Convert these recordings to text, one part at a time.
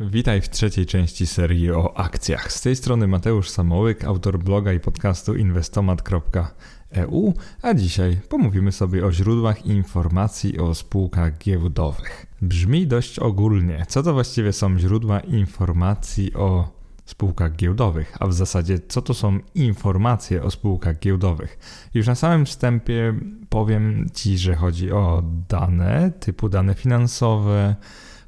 Witaj w trzeciej części serii o akcjach. Z tej strony Mateusz Samołyk, autor bloga i podcastu inwestomat.eu, a dzisiaj pomówimy sobie o źródłach informacji o spółkach giełdowych. Brzmi dość ogólnie. Co to właściwie są źródła informacji o spółkach giełdowych, a w zasadzie co to są informacje o spółkach giełdowych. Już na samym wstępie powiem Ci, że chodzi o dane typu dane finansowe,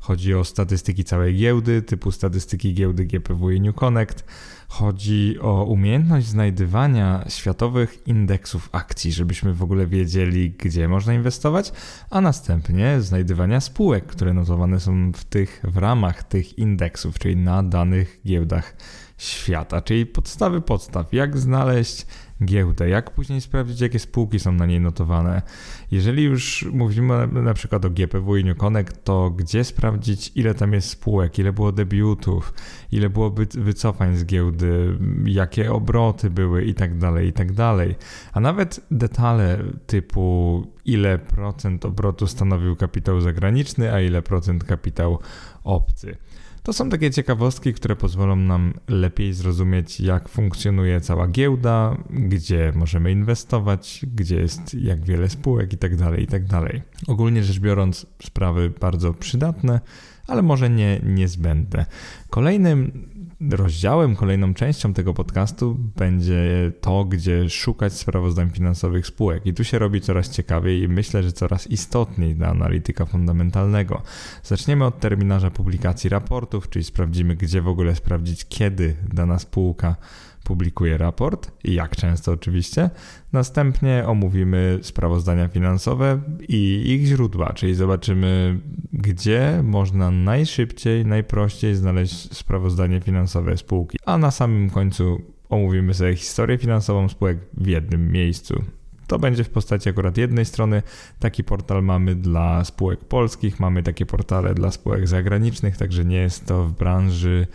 Chodzi o statystyki całej giełdy, typu statystyki giełdy GPW i New Connect. Chodzi o umiejętność znajdywania światowych indeksów akcji, żebyśmy w ogóle wiedzieli, gdzie można inwestować, a następnie znajdywania spółek, które notowane są w tych w ramach tych indeksów, czyli na danych giełdach świata, czyli podstawy podstaw, jak znaleźć giełdę, jak później sprawdzić, jakie spółki są na niej notowane. Jeżeli już mówimy na przykład o GPW i New Connect, to gdzie sprawdzić, ile tam jest spółek, ile było debiutów, ile było wycofań z giełdy, jakie obroty były i tak dalej, i tak dalej. A nawet detale typu ile procent obrotu stanowił kapitał zagraniczny, a ile procent kapitał obcy. To są takie ciekawostki, które pozwolą nam lepiej zrozumieć, jak funkcjonuje cała giełda, gdzie możemy inwestować, gdzie jest jak wiele spółek itd. Tak itd. Tak Ogólnie rzecz biorąc, sprawy bardzo przydatne, ale może nie niezbędne. Kolejnym rozdziałem, kolejną częścią tego podcastu będzie to, gdzie szukać sprawozdań finansowych spółek. I tu się robi coraz ciekawiej i myślę, że coraz istotniej dla analityka fundamentalnego. Zaczniemy od terminarza publikacji raportów, czyli sprawdzimy, gdzie w ogóle sprawdzić, kiedy dana spółka publikuje raport i jak często oczywiście. Następnie omówimy sprawozdania finansowe i ich źródła, czyli zobaczymy, gdzie można najszybciej, najprościej znaleźć sprawozdanie finansowe spółki. A na samym końcu omówimy sobie historię finansową spółek w jednym miejscu. To będzie w postaci akurat jednej strony. Taki portal mamy dla spółek polskich, mamy takie portale dla spółek zagranicznych, także nie jest to w branży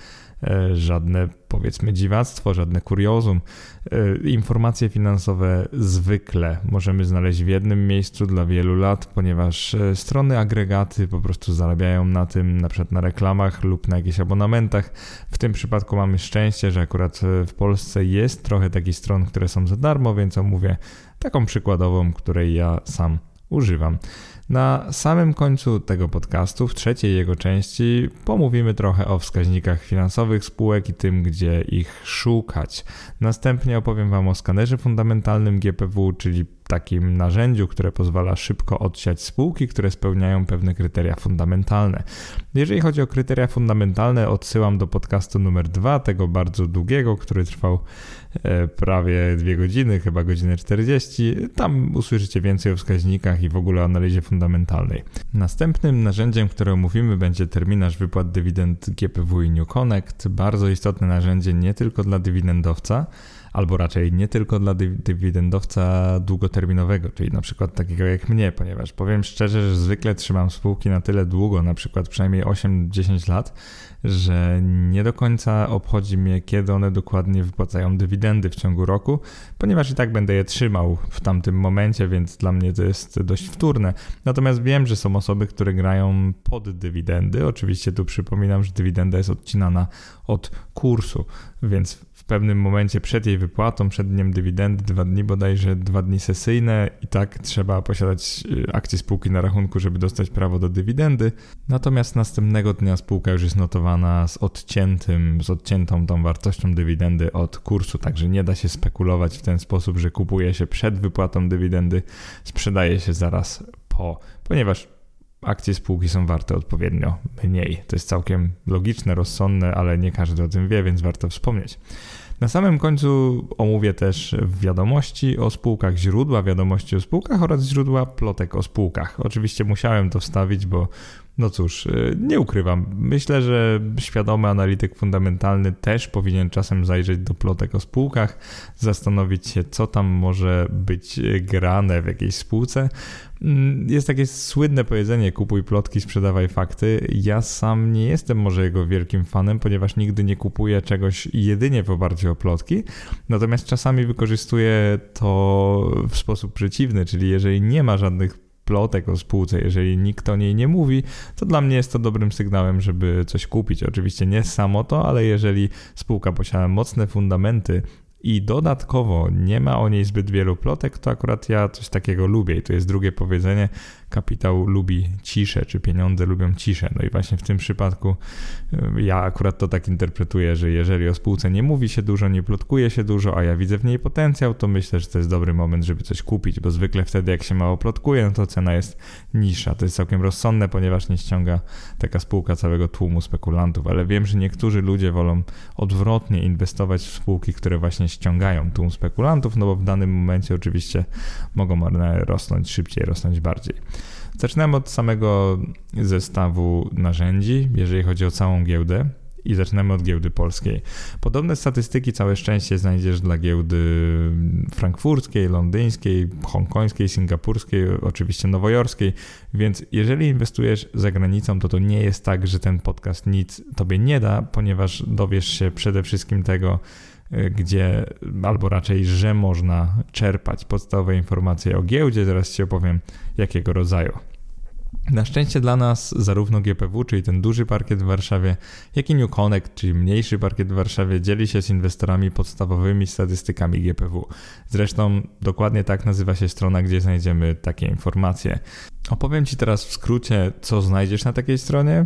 żadne powiedzmy dziwactwo, żadne kuriozum. E, informacje finansowe zwykle możemy znaleźć w jednym miejscu dla wielu lat, ponieważ e, strony agregaty po prostu zarabiają na tym, na przykład na reklamach lub na jakichś abonamentach. W tym przypadku mamy szczęście, że akurat w Polsce jest trochę takich stron, które są za darmo, więc omówię taką przykładową, której ja sam używam. Na samym końcu tego podcastu, w trzeciej jego części, pomówimy trochę o wskaźnikach finansowych spółek i tym, gdzie ich szukać. Następnie opowiem Wam o skanerze fundamentalnym GPW, czyli takim narzędziu, które pozwala szybko odsiać spółki, które spełniają pewne kryteria fundamentalne. Jeżeli chodzi o kryteria fundamentalne, odsyłam do podcastu numer dwa, tego bardzo długiego, który trwał e, prawie dwie godziny, chyba godzinę 40. Tam usłyszycie więcej o wskaźnikach i w ogóle analizie fundamentalnej. Następnym narzędziem, które omówimy, będzie terminarz wypłat dywidend GPW i New Connect. Bardzo istotne narzędzie nie tylko dla dywidendowca, albo raczej nie tylko dla dywidendowca długoterminowego, czyli na przykład takiego jak mnie, ponieważ powiem szczerze, że zwykle trzymam spółki na tyle długo, na przykład przynajmniej 8-10 lat, że nie do końca obchodzi mnie, kiedy one dokładnie wypłacają dywidendy w ciągu roku, ponieważ i tak będę je trzymał w tamtym momencie, więc dla mnie to jest dość wtórne. Natomiast wiem, że są osoby, które grają pod dywidendy. Oczywiście tu przypominam, że dywidenda jest odcinana od kursu, więc pewnym momencie przed jej wypłatą, przed dniem dywidendy, dwa dni bodajże, dwa dni sesyjne i tak trzeba posiadać y, akcje spółki na rachunku, żeby dostać prawo do dywidendy. Natomiast następnego dnia spółka już jest notowana z odciętym, z odciętą tą wartością dywidendy od kursu, także nie da się spekulować w ten sposób, że kupuje się przed wypłatą dywidendy, sprzedaje się zaraz po, ponieważ akcje spółki są warte odpowiednio mniej. To jest całkiem logiczne, rozsądne, ale nie każdy o tym wie, więc warto wspomnieć. Na samym końcu omówię też wiadomości o spółkach, źródła wiadomości o spółkach oraz źródła plotek o spółkach. Oczywiście musiałem to wstawić, bo no cóż, y, nie ukrywam. Myślę, że świadomy analityk fundamentalny też powinien czasem zajrzeć do plotek o spółkach, zastanowić się, co tam może być grane w jakiejś spółce. Mm, jest takie słynne powiedzenie: kupuj plotki, sprzedawaj fakty. Ja sam nie jestem może jego wielkim fanem, ponieważ nigdy nie kupuję czegoś jedynie w oparciu o plotki. Natomiast czasami wykorzystuję to w sposób przeciwny, czyli jeżeli nie ma żadnych plotek o spółce, jeżeli nikt o niej nie mówi, to dla mnie jest to dobrym sygnałem, żeby coś kupić. Oczywiście nie samo to, ale jeżeli spółka posiada mocne fundamenty, i dodatkowo nie ma o niej zbyt wielu plotek, to akurat ja coś takiego lubię. I to jest drugie powiedzenie, kapitał lubi ciszę, czy pieniądze lubią ciszę. No i właśnie w tym przypadku y, ja akurat to tak interpretuję, że jeżeli o spółce nie mówi się dużo, nie plotkuje się dużo, a ja widzę w niej potencjał, to myślę, że to jest dobry moment, żeby coś kupić, bo zwykle wtedy jak się mało plotkuje, no to cena jest niższa. To jest całkiem rozsądne, ponieważ nie ściąga taka spółka całego tłumu spekulantów, ale wiem, że niektórzy ludzie wolą odwrotnie inwestować w spółki, które właśnie ściągają tłum spekulantów, no bo w danym momencie oczywiście mogą one rosnąć szybciej, rosnąć bardziej. Zaczynamy od samego zestawu narzędzi, jeżeli chodzi o całą giełdę. I zaczynamy od giełdy polskiej. Podobne statystyki, całe szczęście, znajdziesz dla giełdy frankfurckiej, londyńskiej, hongkońskiej, singapurskiej, oczywiście nowojorskiej. Więc jeżeli inwestujesz za granicą, to to nie jest tak, że ten podcast nic tobie nie da, ponieważ dowiesz się przede wszystkim tego, gdzie, albo raczej, że można czerpać podstawowe informacje o giełdzie. Zaraz Ci opowiem, jakiego rodzaju. Na szczęście dla nas zarówno GPW, czyli ten duży parkiet w Warszawie, jak i New Connect, czyli mniejszy parkiet w Warszawie, dzieli się z inwestorami podstawowymi statystykami GPW. Zresztą dokładnie tak nazywa się strona, gdzie znajdziemy takie informacje. Opowiem Ci teraz w skrócie, co znajdziesz na takiej stronie,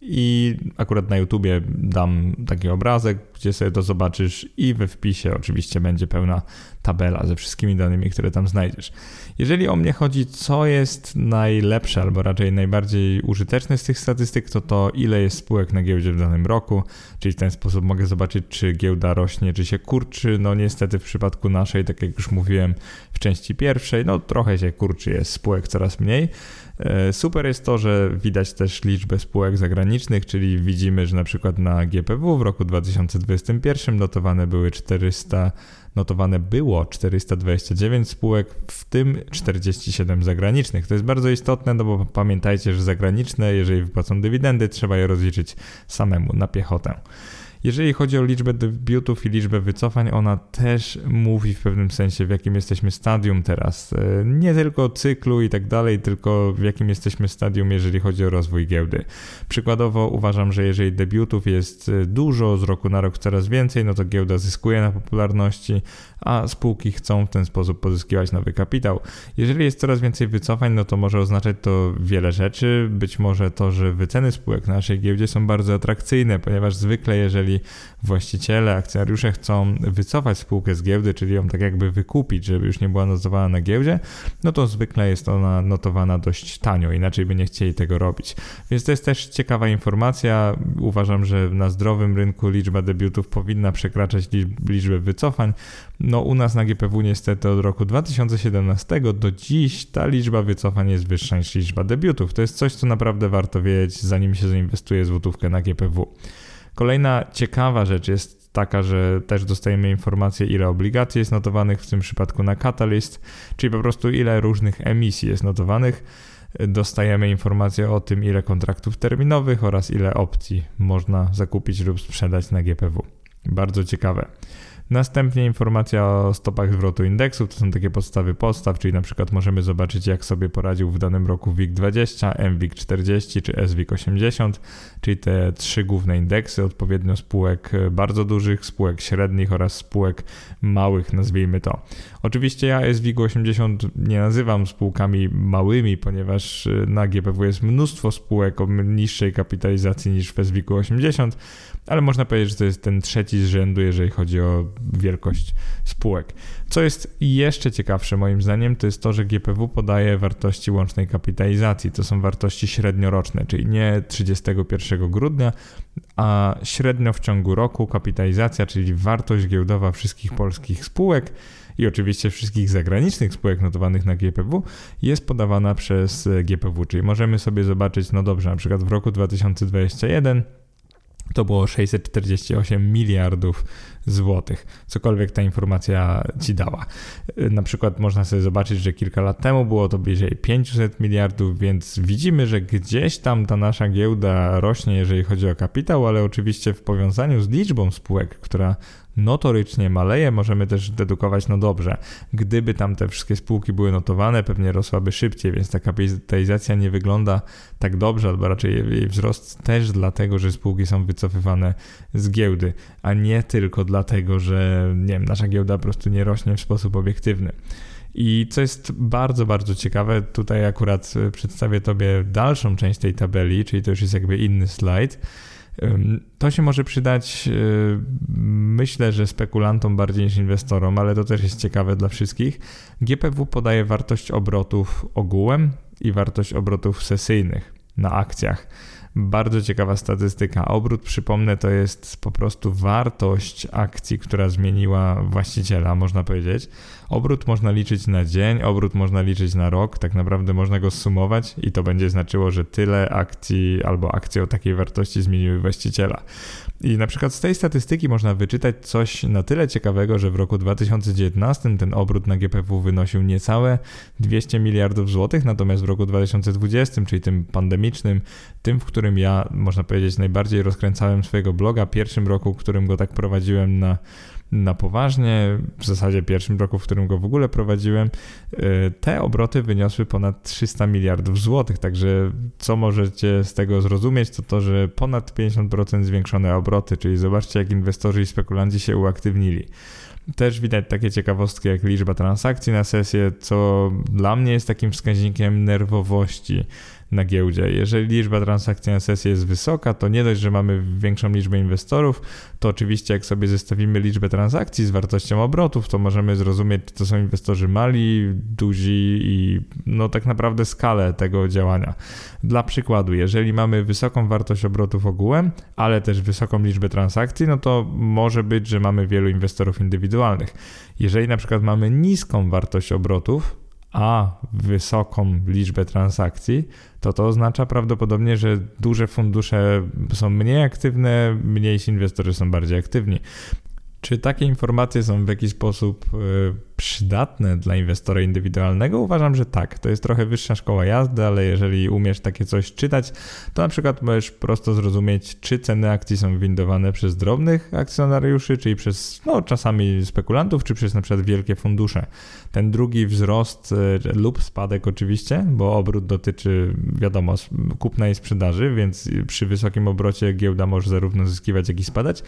i akurat na YouTubie dam taki obrazek, gdzie sobie to zobaczysz i we wpisie oczywiście będzie pełna tabela ze wszystkimi danymi, które tam znajdziesz. Jeżeli o mnie chodzi, co jest najlepsze albo raczej najbardziej użyteczne z tych statystyk, to to ile jest spółek na giełdzie w danym roku, czyli w ten sposób mogę zobaczyć, czy giełda rośnie, czy się kurczy. No niestety w przypadku naszej, tak jak już mówiłem w części pierwszej, no trochę się kurczy, jest spółek coraz mniej. E, super jest to, że widać też liczbę spółek zagranicznych, czyli widzimy, że na przykład na GPW w roku 2021 notowane były 400 notowane było 429 spółek, w tym 47 zagranicznych. To jest bardzo istotne, no bo pamiętajcie, że zagraniczne, jeżeli wypłacą dywidendy, trzeba je rozliczyć samemu na piechotę. Jeżeli chodzi o liczbę debiutów i liczbę wycofań, ona też mówi w pewnym sensie, w jakim jesteśmy stadium teraz. E, nie tylko cyklu i tak dalej, tylko w jakim jesteśmy stadium, jeżeli chodzi o rozwój giełdy. Przykładowo uważam, że jeżeli debiutów jest e, dużo, z roku na rok coraz więcej, no to giełda zyskuje na popularności, a spółki chcą w ten sposób pozyskiwać nowy kapitał. Jeżeli jest coraz więcej wycofań, no to może oznaczać to wiele rzeczy. Być może to, że wyceny spółek na naszej giełdzie są bardzo atrakcyjne, ponieważ zwykle jeżeli właściciele, akcjonariusze chcą wycofać spółkę z giełdy, czyli ją tak jakby wykupić, żeby już nie była notowana na giełdzie, no to zwykle jest ona notowana dość tanio, inaczej by nie chcieli tego robić. Więc to jest też ciekawa informacja. Uważam, że na zdrowym rynku liczba debiutów powinna przekraczać liczbę wycofań. No u nas na GPW niestety od roku 2017 do dziś ta liczba wycofań jest wyższa niż liczba debiutów. To jest coś, co naprawdę warto wiedzieć, zanim się zainwestuje złotówkę na GPW. Kolejna ciekawa rzecz jest taka, że też dostajemy informację, ile obligacji jest notowanych, w tym przypadku na Catalyst, czyli po prostu ile różnych emisji jest notowanych. Dostajemy informację o tym, ile kontraktów terminowych oraz ile opcji można zakupić lub sprzedać na GPW. Bardzo ciekawe. Następnie informacja o stopach zwrotu indeksu, to są takie podstawy podstaw, czyli na przykład możemy zobaczyć jak sobie poradził w danym roku WIG20, MWIG40 czy SWIG80, czyli te trzy główne indeksy, odpowiednio spółek bardzo dużych, spółek średnich oraz spółek małych, nazwijmy to. Oczywiście ja SWIG80 nie nazywam spółkami małymi, ponieważ na GPW jest mnóstwo spółek o niższej kapitalizacji niż w SWIG80, ale można powiedzieć, że to jest ten trzeci z rzędu, jeżeli chodzi o wielkość spółek. Co jest jeszcze ciekawsze moim zdaniem, to jest to, że GPW podaje wartości łącznej kapitalizacji. To są wartości średnioroczne, czyli nie 31 grudnia, a średnio w ciągu roku kapitalizacja, czyli wartość giełdowa wszystkich polskich spółek i oczywiście wszystkich zagranicznych spółek notowanych na GPW jest podawana przez GPW, czyli możemy sobie zobaczyć, no dobrze, na przykład w roku 2021 to było 648 miliardów złotych, cokolwiek ta informacja ci dała. Na przykład można sobie zobaczyć, że kilka lat temu było to bliżej 500 miliardów, więc widzimy, że gdzieś tam ta nasza giełda rośnie, jeżeli chodzi o kapitał, ale oczywiście w powiązaniu z liczbą spółek, która notorycznie maleje, możemy też dedukować, no dobrze, gdyby tam te wszystkie spółki były notowane, pewnie rosłaby szybciej, więc ta kapitalizacja nie wygląda tak dobrze, albo raczej jej wzrost też dlatego, że spółki są wycofywane z giełdy, a nie tylko dlatego, że nie wiem, nasza giełda po prostu nie rośnie w sposób obiektywny. I co jest bardzo, bardzo ciekawe, tutaj akurat przedstawię Tobie dalszą część tej tabeli, czyli to już jest jakby inny slajd. To się może przydać, myślę, że spekulantom bardziej niż inwestorom, ale to też jest ciekawe dla wszystkich. GPW podaje wartość obrotów ogółem i wartość obrotów sesyjnych na akcjach. Bardzo ciekawa statystyka. Obrót, przypomnę, to jest po prostu wartość akcji, która zmieniła właściciela, można powiedzieć. Obrót można liczyć na dzień, obrót można liczyć na rok, tak naprawdę można go sumować i to będzie znaczyło, że tyle akcji albo akcje o takiej wartości zmieniły właściciela. I na przykład z tej statystyki można wyczytać coś na tyle ciekawego, że w roku 2019 ten obrót na GPW wynosił niecałe 200 miliardów złotych, natomiast w roku 2020, czyli tym pandemicznym, tym, w którym ja, można powiedzieć, najbardziej rozkręcałem swojego bloga, pierwszym roku, w którym go tak prowadziłem na na poważnie, w zasadzie pierwszym roku, w którym go w ogóle prowadziłem, y, te obroty wyniosły ponad 300 miliardów złotych. Także co możecie z tego zrozumieć, to to, że ponad 50% zwiększone obroty, czyli zobaczcie, jak inwestorzy i spekulanci się uaktywnili. Też widać takie ciekawostki jak liczba transakcji na sesję, co dla mnie jest takim wskaźnikiem nerwowości na giełdzie. Jeżeli liczba transakcji na sesję jest wysoka, to nie dość, że mamy większą liczbę inwestorów, to oczywiście jak sobie zestawimy liczbę transakcji z wartością obrotów, to możemy zrozumieć, czy to są inwestorzy mali, duzi i no tak naprawdę skalę tego działania. Dla przykładu, jeżeli mamy wysoką wartość obrotów ogółem, ale też wysoką liczbę transakcji, no to może być, że mamy wielu inwestorów indywidualnych. Jeżeli na przykład mamy niską wartość obrotów, a wysoką liczbę transakcji, to to oznacza prawdopodobnie, że duże fundusze są mniej aktywne, mniejsi inwestorzy są bardziej aktywni. Czy takie informacje są w jakiś sposób e, przydatne dla inwestora indywidualnego? Uważam, że tak. To jest trochę wyższa szkoła jazdy, ale jeżeli umiesz takie coś czytać, to na przykład możesz prosto zrozumieć, czy ceny akcji są windowane przez drobnych akcjonariuszy, czyli przez no, czasami spekulantów, czy przez na przykład wielkie fundusze. Ten drugi wzrost e, lub spadek oczywiście, bo obrót dotyczy, wiadomo, kupna i sprzedaży, więc przy wysokim obrocie giełda może zarówno zyskiwać, jak i spadać.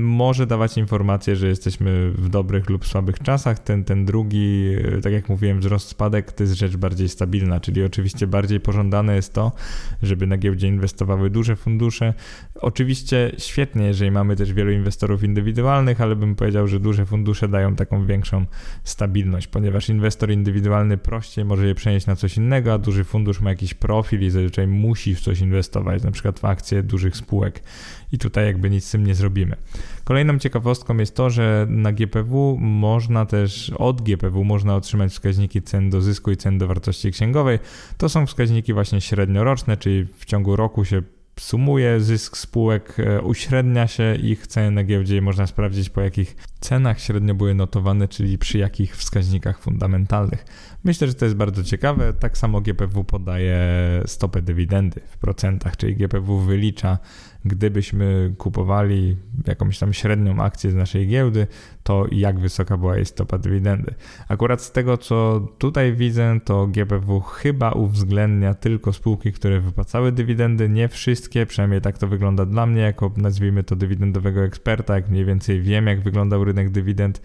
Może dawać informację, że jesteśmy w dobrych lub słabych czasach. Ten, ten drugi, e, tak jak mówiłem, wzrost, spadek to jest rzecz bardziej stabilna, czyli oczywiście bardziej pożądane jest to, żeby na giełdzie inwestowały duże fundusze. Oczywiście świetnie, jeżeli mamy też wielu inwestorów indywidualnych, ale bym powiedział, że duże fundusze dają taką większą stabilność, ponieważ inwestor indywidualny prościej może je przenieść na coś innego, a duży fundusz ma jakiś profil i zazwyczaj musi w coś inwestować, na przykład w akcje dużych spółek i tutaj jakby nic z tym nie zrobimy. Kolejną ciekawostką jest to, że na GPW można też, od GPW można otrzymać wskaźniki cen do zysku i cen do wartości księgowej. To są wskaźniki właśnie średnioroczne, czyli w ciągu roku się sumuje zysk spółek, e, uśrednia się ich ceny na giełdzie i można sprawdzić po jakich cenach średnio były notowane, czyli przy jakich wskaźnikach fundamentalnych. Myślę, że to jest bardzo ciekawe. Tak samo GPW podaje stopę dywidendy w procentach, czyli GPW wylicza gdybyśmy kupowali jakąś tam średnią akcję z naszej giełdy, to jak wysoka była jej stopa dywidendy. Akurat z tego, co tutaj widzę, to GPW chyba uwzględnia tylko spółki, które wypłacały dywidendy, nie wszystkie, przynajmniej tak to wygląda dla mnie, jako nazwijmy to dywidendowego eksperta, jak mniej więcej wiem, jak wyglądał rynek dywidend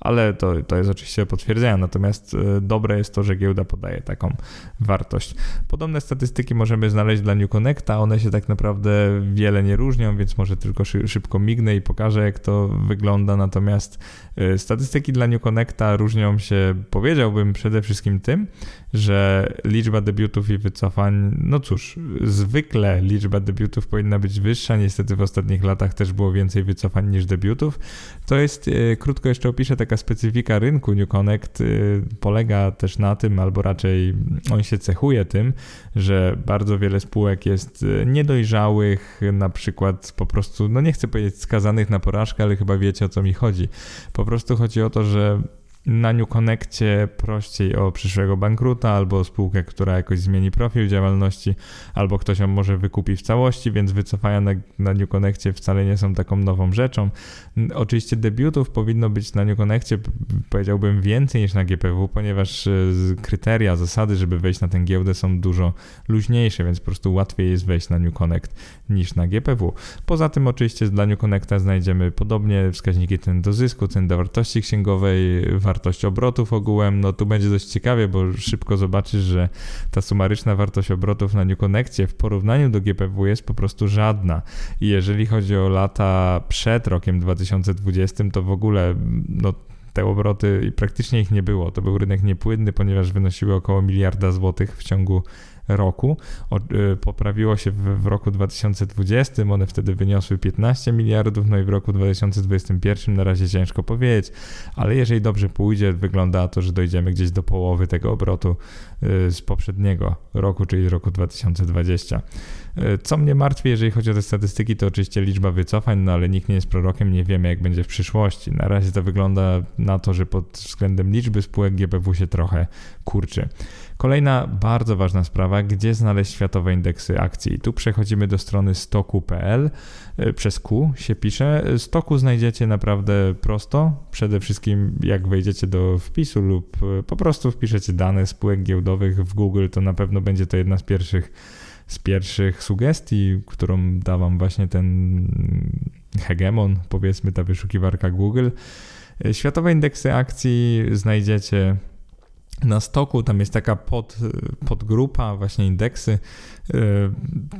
ale to, to jest oczywiście potwierdzenia. Natomiast e, dobre jest to, że giełda podaje taką wartość. Podobne statystyki możemy znaleźć dla New Connecta. One się tak naprawdę wiele nie różnią, więc może tylko szybko mignę i pokażę, jak to wygląda. Natomiast e, statystyki dla New Connecta różnią się, powiedziałbym, przede wszystkim tym, że liczba debiutów i wycofań, no cóż, zwykle liczba debiutów powinna być wyższa. Niestety w ostatnich latach też było więcej wycofań niż debiutów. To jest, e, krótko jeszcze opiszę, taka specyfika rynku New Connect y, polega też na tym, albo raczej on się cechuje tym, że bardzo wiele spółek jest y, niedojrzałych, na przykład po prostu, no nie chcę powiedzieć skazanych na porażkę, ale chyba wiecie o co mi chodzi. Po prostu chodzi o to, że na New Connectie prościej o przyszłego bankruta albo spółkę, która jakoś zmieni profil działalności, albo ktoś ją może wykupi w całości, więc wycofania na, na New Connectie wcale nie są taką nową rzeczą. Oczywiście debiutów powinno być na New Connectie, powiedziałbym, więcej niż na GPW, ponieważ e, kryteria, zasady, żeby wejść na tę giełdę są dużo luźniejsze, więc po prostu łatwiej jest wejść na New Connect niż na GPW. Poza tym oczywiście dla New Connecta znajdziemy podobnie wskaźniki cen do zysku, cen do wartości księgowej, wartość obrotów ogółem. No tu będzie dość ciekawie, bo szybko zobaczysz, że ta sumaryczna wartość obrotów na New Connectie w porównaniu do GPW jest po prostu żadna. I jeżeli chodzi o lata przed rokiem 2020, to w ogóle no, te obroty praktycznie ich nie było. To był rynek niepłynny, ponieważ wynosiły około miliarda złotych w ciągu roku. O, y, poprawiło się w, w, roku 2020, one wtedy wyniosły 15 miliardów, no i w roku 2021 na razie ciężko powiedzieć, ale jeżeli dobrze pójdzie, wygląda to, że dojdziemy gdzieś do połowy tego obrotu y, z poprzedniego roku, czyli roku 2020. Y, co mnie martwi, jeżeli chodzi o te statystyki, to oczywiście liczba wycofań, no ale nikt nie jest prorokiem, nie wiemy jak będzie w przyszłości. Na razie to wygląda na to, że pod względem liczby spółek GPW się trochę kurczy. Kolejna bardzo ważna sprawa, gdzie znaleźć światowe indeksy akcji. Tu przechodzimy do strony stoku.pl, e, przez Q się pisze. Stoku znajdziecie naprawdę prosto. Przede wszystkim jak wejdziecie do wpisu lub e, po prostu wpiszecie dane spółek giełdowych w Google, to na pewno będzie to jedna z pierwszych z pierwszych sugestii, którą da wam właśnie ten hegemon, powiedzmy ta wyszukiwarka Google. E, światowe indeksy akcji znajdziecie na stoku, tam jest taka pod, podgrupa, właśnie indeksy. Y,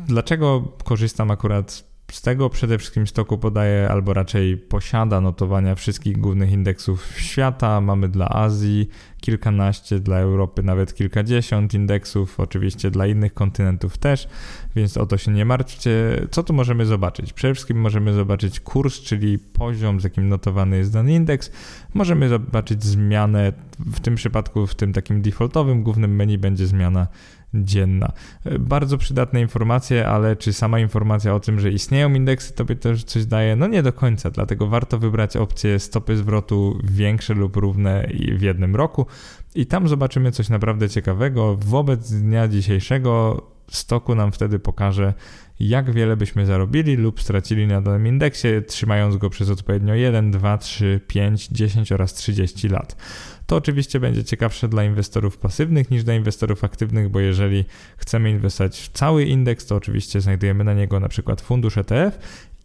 dlaczego korzystam akurat z tego? Przede wszystkim stoku podaje, albo raczej posiada notowania wszystkich głównych indeksów świata. Mamy dla Azji kilkanaście, dla Europy nawet kilkadziesiąt indeksów, oczywiście dla innych kontynentów też, więc o to się nie martwcie. Co tu możemy zobaczyć? Przede wszystkim możemy zobaczyć kurs, czyli poziom, z jakim notowany jest dany indeks. Możemy zobaczyć zmianę, w tym przypadku, w tym takim defaultowym głównym menu będzie zmiana dzienna. Bardzo przydatne informacje, ale czy sama informacja o tym, że istnieją indeksy, tobie też coś daje? No nie do końca, dlatego warto wybrać opcję stopy zwrotu większe lub równe w jednym roku i tam zobaczymy coś naprawdę ciekawego. Wobec dnia dzisiejszego stoku nam wtedy pokaże, jak wiele byśmy zarobili lub stracili na danym indeksie, trzymając go przez odpowiednio 1, 2, 3, 5, 10 oraz 30 lat. To oczywiście będzie ciekawsze dla inwestorów pasywnych niż dla inwestorów aktywnych, bo jeżeli chcemy inwestować w cały indeks, to oczywiście znajdujemy na niego na przykład fundusz ETF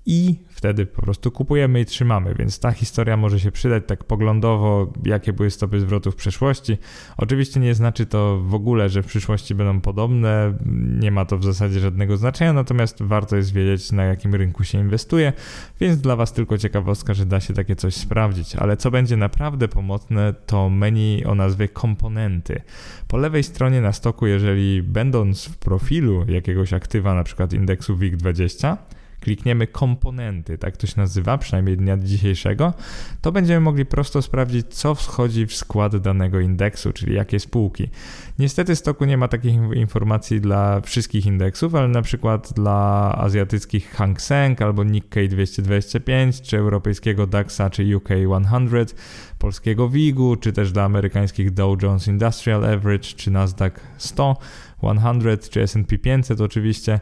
i wtedy po prostu kupujemy i trzymamy, więc ta historia może się przydać tak poglądowo, jakie były stopy zwrotu w przeszłości. Oczywiście nie znaczy to w ogóle, że w przyszłości będą podobne, nie ma to w zasadzie żadnego znaczenia, natomiast warto jest wiedzieć, na jakim rynku się inwestuje, więc dla Was tylko ciekawostka, że da się takie coś sprawdzić. Ale co będzie naprawdę pomocne, to menu o nazwie komponenty. Po lewej stronie na stoku, jeżeli będąc w profilu jakiegoś aktywa, na przykład indeksu WIG20, klikniemy komponenty, tak to się nazywa, przynajmniej dnia dzisiejszego, to będziemy mogli prosto sprawdzić, co wchodzi w skład danego indeksu, czyli jakie spółki. Niestety stoku nie ma takich informacji dla wszystkich indeksów, ale na przykład dla azjatyckich Hang Seng albo Nikkei 225, czy europejskiego DAXa, czy UK 100, polskiego WIG-u, czy też dla amerykańskich Dow Jones Industrial Average, czy Nasdaq 100 100 czy S&P 500 oczywiście,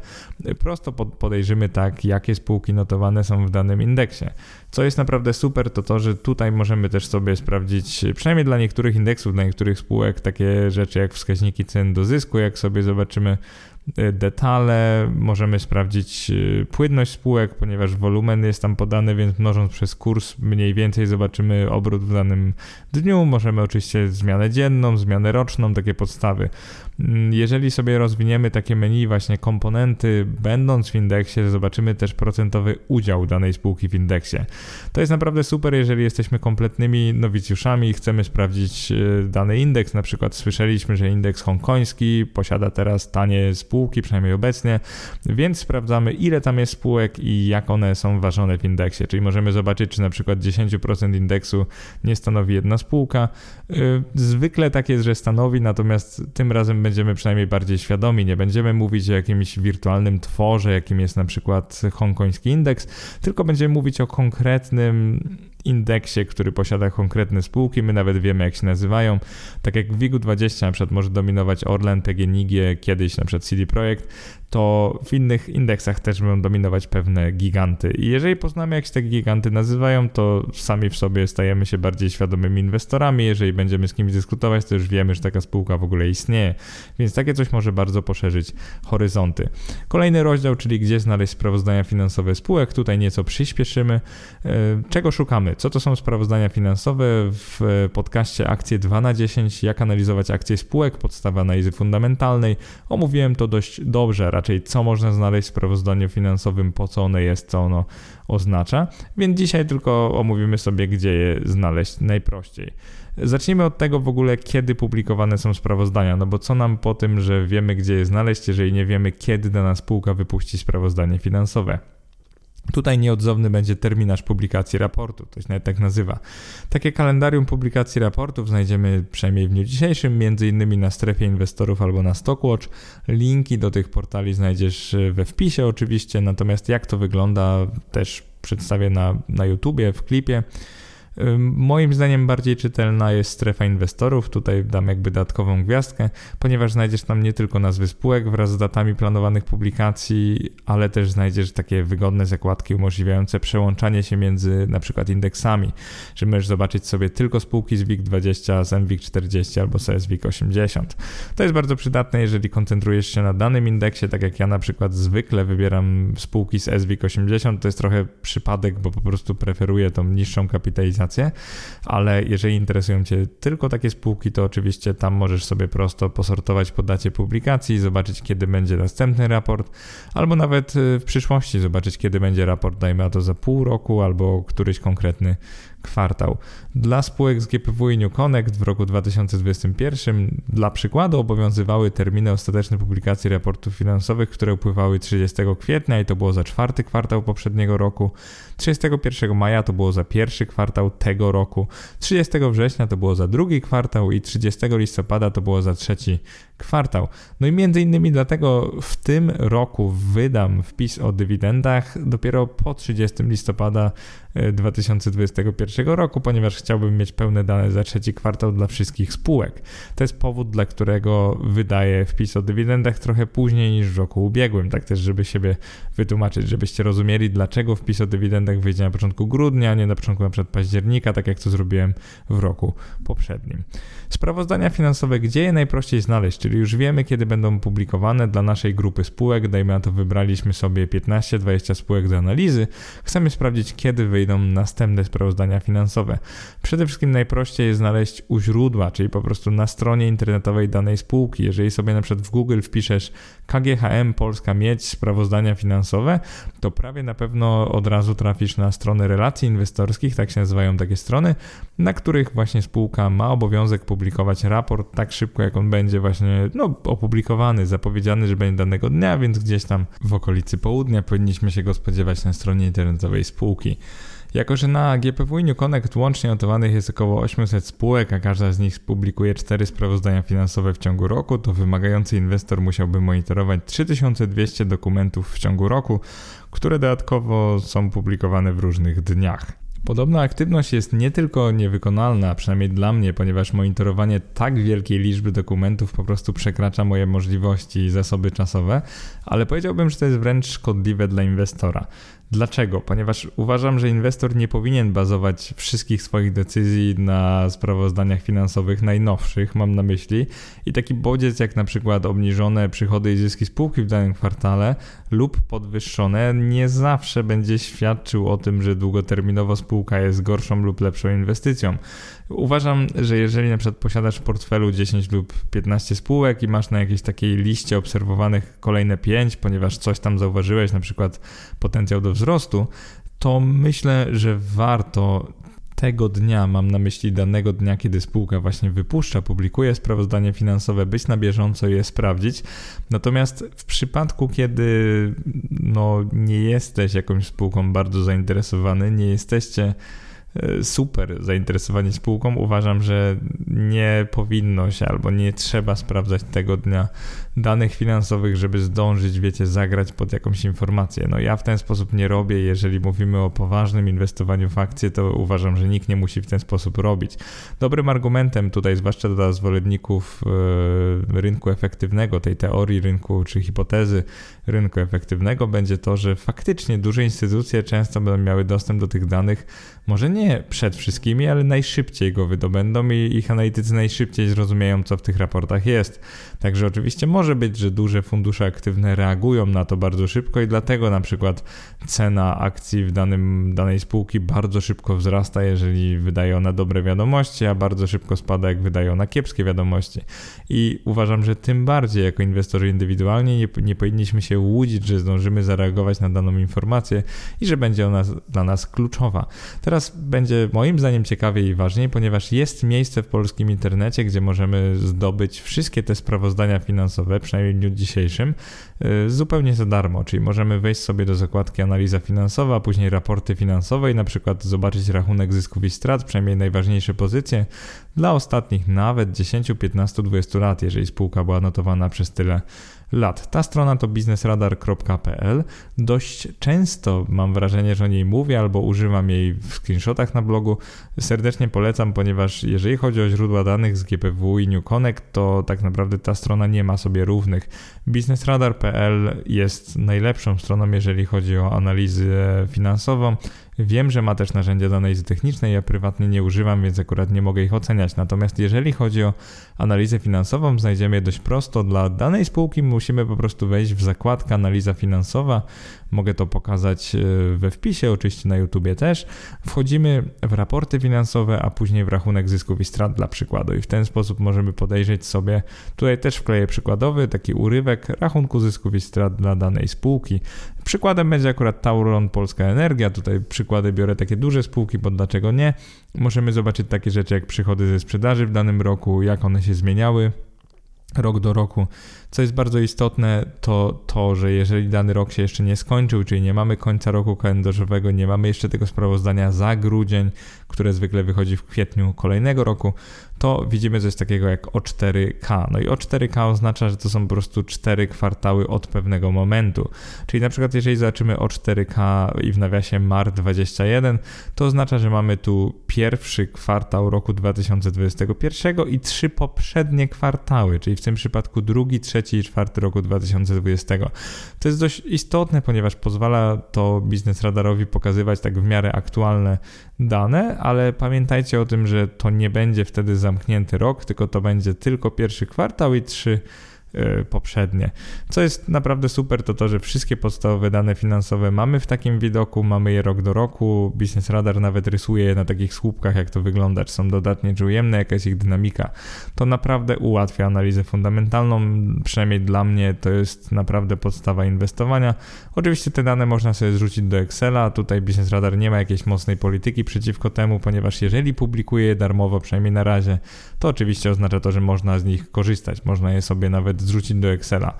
prosto podejrzymy tak, jakie spółki notowane są w danym indeksie. Co jest naprawdę super, to to, że tutaj możemy też sobie sprawdzić, przynajmniej dla niektórych indeksów, dla niektórych spółek, takie rzeczy jak wskaźniki cen do zysku, jak sobie zobaczymy detale, możemy sprawdzić y, płynność spółek, ponieważ wolumen jest tam podany, więc mnożąc przez kurs mniej więcej zobaczymy obrót w danym dniu. Możemy oczywiście zmianę dzienną, zmianę roczną, takie podstawy. Mm, jeżeli sobie rozwiniemy takie menu, właśnie komponenty, będąc w indeksie, zobaczymy też procentowy udział danej spółki w indeksie. To jest naprawdę super, jeżeli jesteśmy kompletnymi nowicjuszami i chcemy sprawdzić y, dany indeks. Na przykład słyszeliśmy, że indeks hongkoński posiada teraz tanie spółki, spółki, przynajmniej obecnie, więc sprawdzamy ile tam jest spółek i jak one są ważone w indeksie, czyli możemy zobaczyć, czy na przykład 10% indeksu nie stanowi jedna spółka. Y, zwykle tak jest, że stanowi, natomiast tym razem będziemy przynajmniej bardziej świadomi, nie będziemy mówić o jakimś wirtualnym tworze, jakim jest na przykład hongkoński indeks, tylko będziemy mówić o konkretnym indeksie, który posiada konkretne spółki, my nawet wiemy jak się nazywają. Tak jak w WIG-20 na przykład może dominować Orlen, PGNiG, kiedyś na przykład CD Projekt, to w innych indeksach też będą dominować pewne giganty. I jeżeli poznamy jak się te giganty nazywają, to sami w sobie stajemy się bardziej świadomymi inwestorami. Jeżeli będziemy z kimś dyskutować, to już wiemy, że taka spółka w ogóle istnieje. Więc takie coś może bardzo poszerzyć horyzonty. Kolejny rozdział, czyli gdzie znaleźć sprawozdania finansowe spółek. Tutaj nieco przyspieszymy. E, czego szukamy? Co to są sprawozdania finansowe? W podcaście Akcje 2 na 10 jak analizować akcje spółek, podstawa analizy fundamentalnej. Omówiłem to dość dobrze raczej co można znaleźć w sprawozdaniu finansowym, po co ono jest, co ono oznacza. Więc dzisiaj tylko omówimy sobie, gdzie je znaleźć najprościej. Zacznijmy od tego w ogóle, kiedy publikowane są sprawozdania, no bo co nam po tym, że wiemy, gdzie je znaleźć, jeżeli nie wiemy, kiedy dana spółka wypuści sprawozdanie finansowe. Tutaj nieodzowny będzie terminarz publikacji raportu, to się nawet tak nazywa. Takie kalendarium publikacji raportów znajdziemy przynajmniej w dniu dzisiejszym, innymi na strefie inwestorów albo na Stockwatch. Linki do tych portali znajdziesz we wpisie oczywiście, natomiast jak to wygląda też przedstawię na, na YouTubie, w klipie. Moim zdaniem bardziej czytelna jest strefa inwestorów. Tutaj dam jakby dodatkową gwiazdkę, ponieważ znajdziesz tam nie tylko nazwy spółek wraz z datami planowanych publikacji, ale też znajdziesz takie wygodne zakładki umożliwiające przełączanie się między na przykład indeksami, że możesz zobaczyć sobie tylko spółki z WIG20, z MWIG40 albo z SWIG80. To jest bardzo przydatne, jeżeli koncentrujesz się na danym indeksie, tak jak ja na przykład zwykle wybieram spółki z SWIG80, to jest trochę przypadek, bo po prostu preferuję tą niższą kapitalizację ale jeżeli interesują Cię tylko takie spółki, to oczywiście tam możesz sobie prosto posortować po dacie publikacji, zobaczyć kiedy będzie następny raport, albo nawet y, w przyszłości zobaczyć kiedy będzie raport, dajmy na to za pół roku, albo któryś konkretny kwartał. Dla spółek z GPW i New Connect w roku 2021 dla przykładu obowiązywały terminy ostateczne publikacji raportów finansowych, które upływały 30 kwietnia i to było za czwarty kwartał poprzedniego roku, 31 maja to było za pierwszy kwartał tego roku, 30 września to było za drugi kwartał i 30 listopada to było za trzeci kwartał. No i między innymi dlatego w tym roku wydam wpis o dywidendach dopiero po 30 listopada 2021 e, roku, ponieważ chciałbym mieć pełne dane za trzeci kwartał dla wszystkich spółek. To jest powód, dla którego wydaję wpis o dywidendach trochę później niż w roku ubiegłym, tak też, żeby siebie wytłumaczyć, żebyście rozumieli, dlaczego wpis o dywidendach wyjdzie na początku grudnia, a nie na początku na przykład października, tak jak to zrobiłem w roku poprzednim. Sprawozdania finansowe, gdzie je najprościej znaleźć, czyli już wiemy, kiedy będą publikowane dla naszej grupy spółek, dajmy na to wybraliśmy sobie 15-20 spółek do analizy, chcemy sprawdzić, kiedy wyjdą następne sprawozdania finansowe. Przede wszystkim najprościej jest znaleźć u źródła, czyli po prostu na stronie internetowej danej spółki. Jeżeli sobie na przykład w Google wpiszesz KGHM Polska Miedź sprawozdania finansowe, to prawie na pewno od razu trafisz na strony relacji inwestorskich, tak się nazywają takie strony, na których właśnie spółka ma obowiązek publikować raport tak szybko, jak on będzie właśnie no, opublikowany, zapowiedziany, że będzie danego dnia, więc gdzieś tam w okolicy południa powinniśmy się go spodziewać na stronie internetowej spółki. Jako, że na GPW New Connect łącznie notowanych jest około 800 spółek, a każda z nich publikuje 4 sprawozdania finansowe w ciągu roku, to wymagający inwestor musiałby monitorować 3200 dokumentów w ciągu roku, które dodatkowo są publikowane w różnych dniach. Podobna aktywność jest nie tylko niewykonalna, przynajmniej dla mnie, ponieważ monitorowanie tak wielkiej liczby dokumentów po prostu przekracza moje możliwości i zasoby czasowe, ale powiedziałbym, że to jest wręcz szkodliwe dla inwestora. Dlaczego? Ponieważ uważam, że inwestor nie powinien bazować wszystkich swoich decyzji na sprawozdaniach finansowych najnowszych, mam na myśli, i taki bodziec jak na przykład obniżone przychody i zyski spółki w danym kwartale lub podwyższone nie zawsze będzie świadczył o tym, że długoterminowo spółka jest gorszą lub lepszą inwestycją. Uważam, że jeżeli na przykład posiadasz w portfelu 10 lub 15 spółek i masz na jakiejś takiej liście obserwowanych kolejne 5, ponieważ coś tam zauważyłeś, na przykład potencjał do wzrostu, to myślę, że warto tego dnia, mam na myśli danego dnia, kiedy spółka właśnie wypuszcza, publikuje sprawozdanie finansowe, być na bieżąco i je sprawdzić. Natomiast w przypadku, kiedy no, nie jesteś jakąś spółką bardzo zainteresowany, nie jesteście super zainteresowanie spółką, uważam, że nie powinno się albo nie trzeba sprawdzać tego dnia danych finansowych, żeby zdążyć, wiecie, zagrać pod jakąś informację. No ja w ten sposób nie robię. Jeżeli mówimy o poważnym inwestowaniu w akcje, to uważam, że nikt nie musi w ten sposób robić. Dobrym argumentem tutaj, zwłaszcza dla zwolenników e, rynku efektywnego, tej teorii rynku czy hipotezy rynku efektywnego, będzie to, że faktycznie duże instytucje często będą miały dostęp do tych danych, może nie przed wszystkimi, ale najszybciej go wydobędą i ich analitycy najszybciej zrozumieją, co w tych raportach jest. Także oczywiście może być, że duże fundusze aktywne reagują na to bardzo szybko i dlatego na przykład cena akcji w danym, danej spółki bardzo szybko wzrasta, jeżeli wydaje ona dobre wiadomości, a bardzo szybko spada, jak wydaje ona kiepskie wiadomości. I uważam, że tym bardziej jako inwestorzy indywidualni nie, nie powinniśmy się łudzić, że zdążymy zareagować na daną informację i że będzie ona dla nas kluczowa. Teraz będzie moim zdaniem ciekawiej i ważniej, ponieważ jest miejsce w polskim internecie, gdzie możemy zdobyć wszystkie te sprawozdania finansowe, przynajmniej w dniu dzisiejszym, y, zupełnie za darmo, czyli możemy wejść sobie do zakładki analiza finansowa, później raporty finansowe i na przykład zobaczyć rachunek zysków i strat, przynajmniej najważniejsze pozycje dla ostatnich nawet 10, 15, 20 lat, jeżeli spółka była notowana przez tyle lat. Ta strona to biznesradar.pl. Dość często mam wrażenie, że o niej mówię albo używam jej w screenshotach na blogu. Serdecznie polecam, ponieważ jeżeli chodzi o źródła danych z GPW i New Connect, to tak naprawdę ta strona nie ma sobie równych. Biznesradar.pl jest najlepszą stroną, jeżeli chodzi o analizę finansową. Wiem, że ma też narzędzia do analizy technicznej, ja prywatnie nie używam, więc akurat nie mogę ich oceniać. Natomiast jeżeli chodzi o analizę finansową, znajdziemy je dość prosto. Dla danej spółki musimy po prostu wejść w zakładkę analiza finansowa. Mogę to pokazać e, we wpisie, oczywiście na YouTubie też. Wchodzimy w raporty finansowe, a później w rachunek zysków i strat dla przykładu i w ten sposób możemy podejrzeć sobie, tutaj też wkleję przykładowy, taki urywek rachunku zysków i strat dla danej spółki. Przykładem będzie akurat Tauron Polska Energia, tutaj przykłady biorę takie duże spółki, bo dlaczego nie? Możemy zobaczyć takie rzeczy jak przychody ze sprzedaży w danym roku, jak one się zmieniały rok do roku. Co jest bardzo istotne, to to, że jeżeli dany rok się jeszcze nie skończył, czyli nie mamy końca roku kalendarzowego, nie mamy jeszcze tego sprawozdania za grudzień, które zwykle wychodzi w kwietniu kolejnego roku, to widzimy coś takiego jak O4K. No i O4K oznacza, że to są po prostu cztery kwartały od pewnego momentu. Czyli na przykład jeżeli zobaczymy O4K i w nawiasie MAR 21, to oznacza, że mamy tu pierwszy kwartał roku 2021 i trzy poprzednie kwartały, czyli w tym przypadku drugi, trzeci i czwarty roku 2020. To jest dość istotne, ponieważ pozwala to biznes radarowi pokazywać tak w miarę aktualne dane, ale pamiętajcie o tym, że to nie będzie wtedy zamknięty rok, tylko to będzie tylko pierwszy kwartał i trzy poprzednie. Co jest naprawdę super, to to, że wszystkie podstawowe dane finansowe mamy w takim widoku, mamy je rok do roku. Business Radar nawet rysuje je na takich słupkach, jak to wygląda, czy są dodatnie, czy ujemne, jaka jest ich dynamika. To naprawdę ułatwia analizę fundamentalną, przynajmniej dla mnie to jest naprawdę podstawa inwestowania. Oczywiście te dane można sobie zrzucić do Excela, tutaj Business Radar nie ma jakiejś mocnej polityki przeciwko temu, ponieważ jeżeli publikuje je darmowo, przynajmniej na razie, to oczywiście oznacza to, że można z nich korzystać, można je sobie nawet zrzucić do Excela.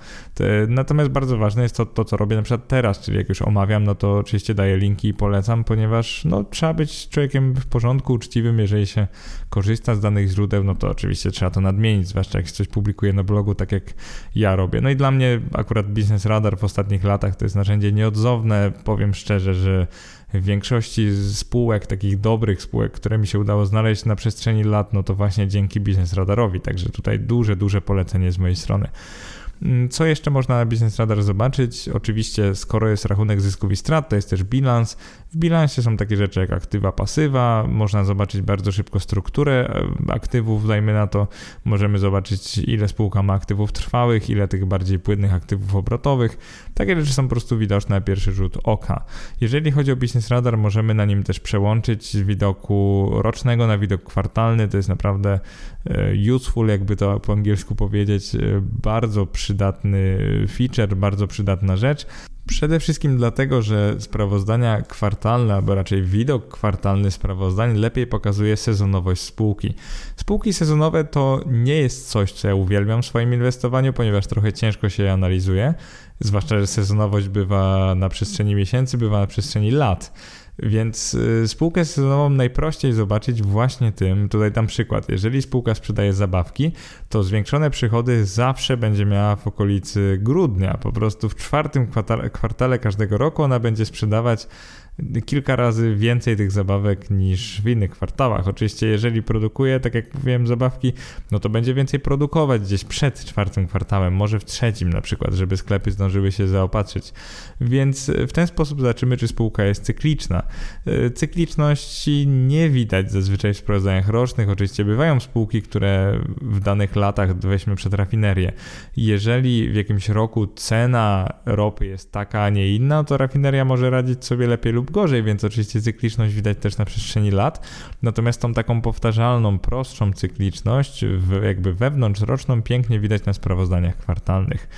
Natomiast bardzo ważne jest to, to, co robię na przykład teraz, czyli jak już omawiam, no to oczywiście daję linki i polecam, ponieważ no, trzeba być człowiekiem w porządku, uczciwym, jeżeli się korzysta z danych źródeł, no to oczywiście trzeba to nadmienić, zwłaszcza jak coś publikuję na blogu, tak jak ja robię. No i dla mnie akurat Business Radar w ostatnich latach to jest narzędzie nieodzowne, powiem szczerze, że w większości spółek, takich dobrych spółek, które mi się udało znaleźć na przestrzeni lat, no to właśnie dzięki Biznes Radarowi. Także tutaj duże, duże polecenie z mojej strony. Mm, co jeszcze można na Business Radar zobaczyć? Oczywiście, skoro jest rachunek zysków i strat, to jest też bilans. W bilansie są takie rzeczy jak aktywa, pasywa. Można zobaczyć bardzo szybko strukturę e, aktywów, dajmy na to. Możemy zobaczyć, ile spółka ma aktywów trwałych, ile tych bardziej płynnych aktywów obrotowych. Takie rzeczy są po prostu widoczne na pierwszy rzut oka. Jeżeli chodzi o Business Radar, możemy na nim też przełączyć z widoku rocznego na widok kwartalny. To jest naprawdę e, useful, jakby to po angielsku powiedzieć, e, bardzo przy przydatny feature, bardzo przydatna rzecz. Przede wszystkim dlatego, że sprawozdania kwartalne, albo raczej widok kwartalny sprawozdań lepiej pokazuje sezonowość spółki. Spółki sezonowe to nie jest coś, co ja uwielbiam w swoim inwestowaniu, ponieważ trochę ciężko się je analizuje, zwłaszcza, że sezonowość bywa na przestrzeni miesięcy, bywa na przestrzeni lat. Więc y, spółkę sezonową najprościej zobaczyć właśnie tym, tutaj dam przykład, jeżeli spółka sprzedaje zabawki, to zwiększone przychody zawsze będzie miała w okolicy grudnia, po prostu w czwartym kwartale każdego roku ona będzie sprzedawać kilka razy więcej tych zabawek niż w innych kwartałach. Oczywiście, jeżeli produkuje, tak jak mówiłem, zabawki, no to będzie więcej produkować gdzieś przed czwartym kwartałem, może w trzecim na przykład, żeby sklepy zdążyły się zaopatrzyć. Więc w ten sposób zobaczymy, czy spółka jest cykliczna. E, cykliczności nie widać zazwyczaj w sprawozdaniach rocznych. Oczywiście bywają spółki, które w danych latach, weźmy przed rafinerię, jeżeli w jakimś roku cena ropy jest taka, a nie inna, to rafineria może radzić sobie lepiej lub gorzej, więc oczywiście cykliczność widać też na przestrzeni lat. Natomiast tą taką powtarzalną, prostszą cykliczność, jakby wewnątrzroczną, pięknie widać na sprawozdaniach kwartalnych.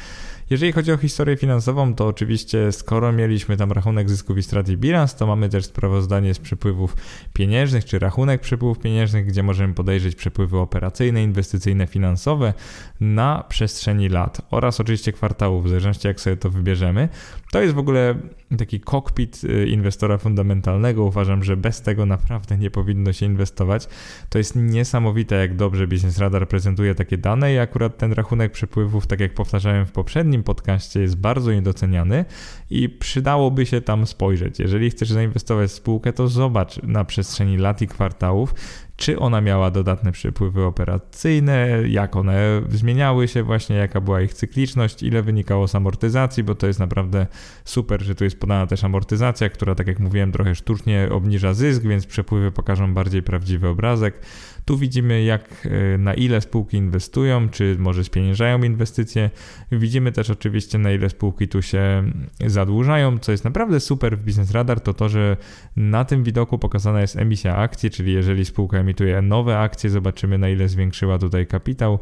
Jeżeli chodzi o historię finansową, to oczywiście skoro mieliśmy tam rachunek zysków i strat i bilans, to mamy też sprawozdanie z przepływów pieniężnych, czy rachunek przepływów pieniężnych, gdzie możemy podejrzeć przepływy operacyjne, inwestycyjne, finansowe na przestrzeni lat oraz oczywiście kwartałów, w zależności jak sobie to wybierzemy. To jest w ogóle taki kokpit y, inwestora fundamentalnego. Uważam, że bez tego naprawdę nie powinno się inwestować. To jest niesamowite, jak dobrze Business Radar prezentuje takie dane i akurat ten rachunek przepływów, tak jak powtarzałem w poprzednim podcaście, jest bardzo niedoceniany i przydałoby się tam spojrzeć. Jeżeli chcesz zainwestować w spółkę, to zobacz na przestrzeni lat i kwartałów, czy ona miała dodatne przepływy operacyjne, jak one zmieniały się właśnie, jaka była ich cykliczność, ile wynikało z amortyzacji, bo to jest naprawdę super, że tu jest podana też amortyzacja, która tak jak mówiłem trochę sztucznie obniża zysk, więc przepływy pokażą bardziej prawdziwy obrazek. Tu widzimy, jak e, na ile spółki inwestują, czy może spieniężają inwestycje. Widzimy też oczywiście, na ile spółki tu się zadłużają. Co jest naprawdę super w Business Radar, to to, że na tym widoku pokazana jest emisja akcji, czyli jeżeli spółka emituje nowe akcje, zobaczymy, na ile zwiększyła tutaj kapitał.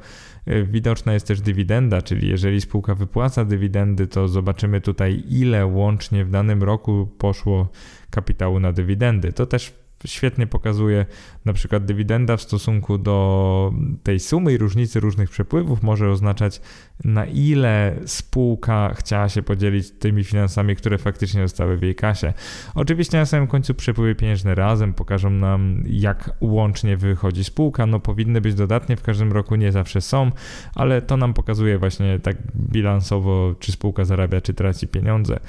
E, widoczna jest też dywidenda, czyli jeżeli spółka wypłaca dywidendy, to zobaczymy tutaj, ile łącznie w danym roku poszło kapitału na dywidendy. To też świetnie pokazuje na przykład dywidenda w stosunku do tej sumy i różnicy różnych przepływów może oznaczać na ile spółka chciała się podzielić tymi finansami, które faktycznie zostały w jej kasie. Oczywiście na samym końcu przepływy pieniężne razem pokażą nam jak łącznie wychodzi spółka, no powinny być dodatnie w każdym roku, nie zawsze są, ale to nam pokazuje właśnie tak bilansowo czy spółka zarabia czy traci pieniądze.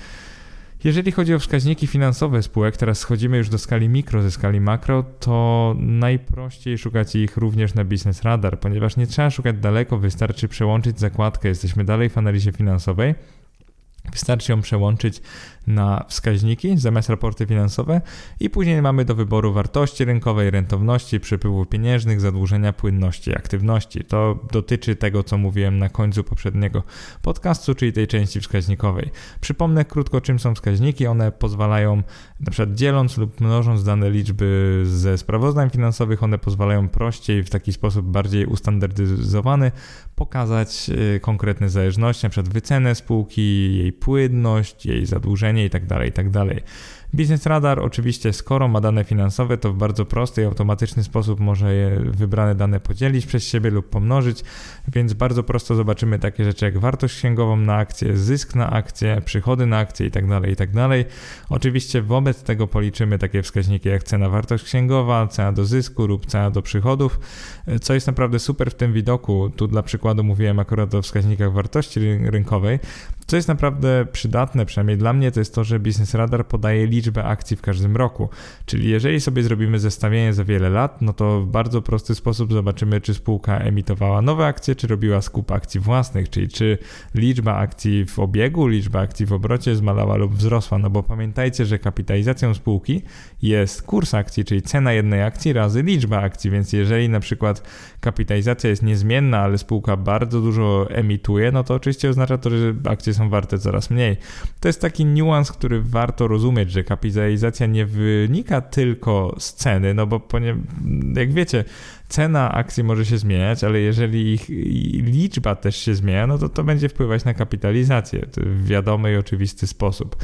Jeżeli chodzi o wskaźniki finansowe spółek, teraz schodzimy już do skali mikro ze skali makro, to najprościej szukać ich również na Business Radar, ponieważ nie trzeba szukać daleko, wystarczy przełączyć zakładkę, jesteśmy dalej w analizie finansowej. Wystarczy ją przełączyć na wskaźniki zamiast raporty finansowe i później mamy do wyboru wartości rynkowej, rentowności, przepływów pieniężnych, zadłużenia, płynności, aktywności. To dotyczy tego, co mówiłem na końcu poprzedniego podcastu, czyli tej części wskaźnikowej. Przypomnę krótko, czym są wskaźniki. One pozwalają, na przykład dzieląc lub mnożąc dane liczby ze sprawozdań finansowych, one pozwalają prościej, w taki sposób bardziej ustandaryzowany, pokazać y, konkretne zależności, na przykład wycenę spółki, jej płynność, jej zadłużenie itd. Tak itd. Tak Business Radar oczywiście, skoro ma dane finansowe, to w bardzo prosty i automatyczny sposób może je wybrane dane podzielić przez siebie lub pomnożyć, więc bardzo prosto zobaczymy takie rzeczy jak wartość księgową na akcję, zysk na akcję, przychody na akcję itd. Tak itd. Oczywiście wobec tego policzymy takie wskaźniki jak cena wartość księgowa, cena do zysku lub cena do przychodów, co jest naprawdę super w tym widoku. Tu dla przykładu mówiłem akurat o wskaźnikach wartości rynkowej, co jest naprawdę przydatne, przynajmniej dla mnie, to jest to, że Business Radar podaje liczbę akcji w każdym roku. Czyli jeżeli sobie zrobimy zestawienie za wiele lat, no to w bardzo prosty sposób zobaczymy, czy spółka emitowała nowe akcje, czy robiła skup akcji własnych, czyli czy liczba akcji w obiegu, liczba akcji w obrocie zmalała lub wzrosła. No bo pamiętajcie, że kapitalizacją spółki jest kurs akcji, czyli cena jednej akcji razy liczba akcji, więc jeżeli na przykład kapitalizacja jest niezmienna, ale spółka bardzo dużo emituje, no to oczywiście oznacza to, że akcje są warte coraz mniej. To jest taki niuans, który warto rozumieć, że kapitalizacja nie wynika tylko z ceny, no bo jak wiecie, cena akcji może się zmieniać, ale jeżeli ich liczba też się zmienia, no to to będzie wpływać na kapitalizację w wiadomy i oczywisty sposób.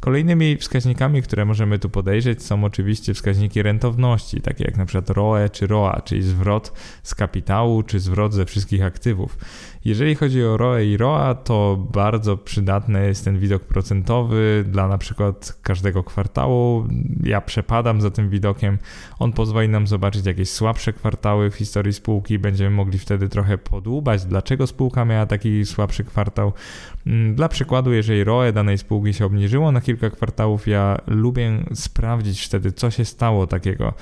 Kolejnymi wskaźnikami, które możemy tu podejrzeć, są oczywiście wskaźniki rentowności, takie jak na przykład ROE czy ROA, czyli zwrot z kapitału czy zwrot ze wszystkich aktywów. Jeżeli chodzi o ROE i ROA, to bardzo przydatny jest ten widok procentowy dla na przykład każdego kwartału. Ja przepadam za tym widokiem. On pozwoli nam zobaczyć jakieś słabsze kwartały w historii spółki. Będziemy mogli wtedy trochę podłubać, dlaczego spółka miała taki słabszy kwartał. Mm, dla przykładu, jeżeli ROE danej spółki się obniżyło na kilka kwartałów, ja lubię sprawdzić wtedy, co się stało takiego.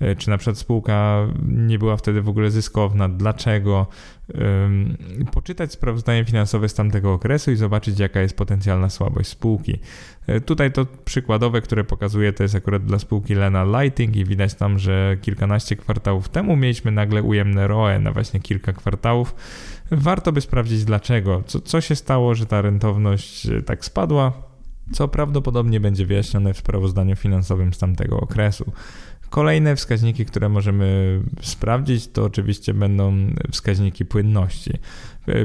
E, czy na przykład spółka nie była wtedy w ogóle zyskowna, dlaczego. Poczytać sprawozdanie finansowe z tamtego okresu i zobaczyć, jaka jest potencjalna słabość spółki. E, tutaj to przykładowe, które pokazuję, to jest akurat dla spółki Lena Lighting i widać tam, że kilkanaście kwartałów temu mieliśmy nagle ujemne ROE na właśnie kilka kwartałów warto by sprawdzić dlaczego. Co, co się stało, że ta rentowność e, tak spadła, co prawdopodobnie będzie wyjaśnione w sprawozdaniu finansowym z tamtego okresu. Kolejne wskaźniki, które możemy sprawdzić, to oczywiście będą wskaźniki płynności.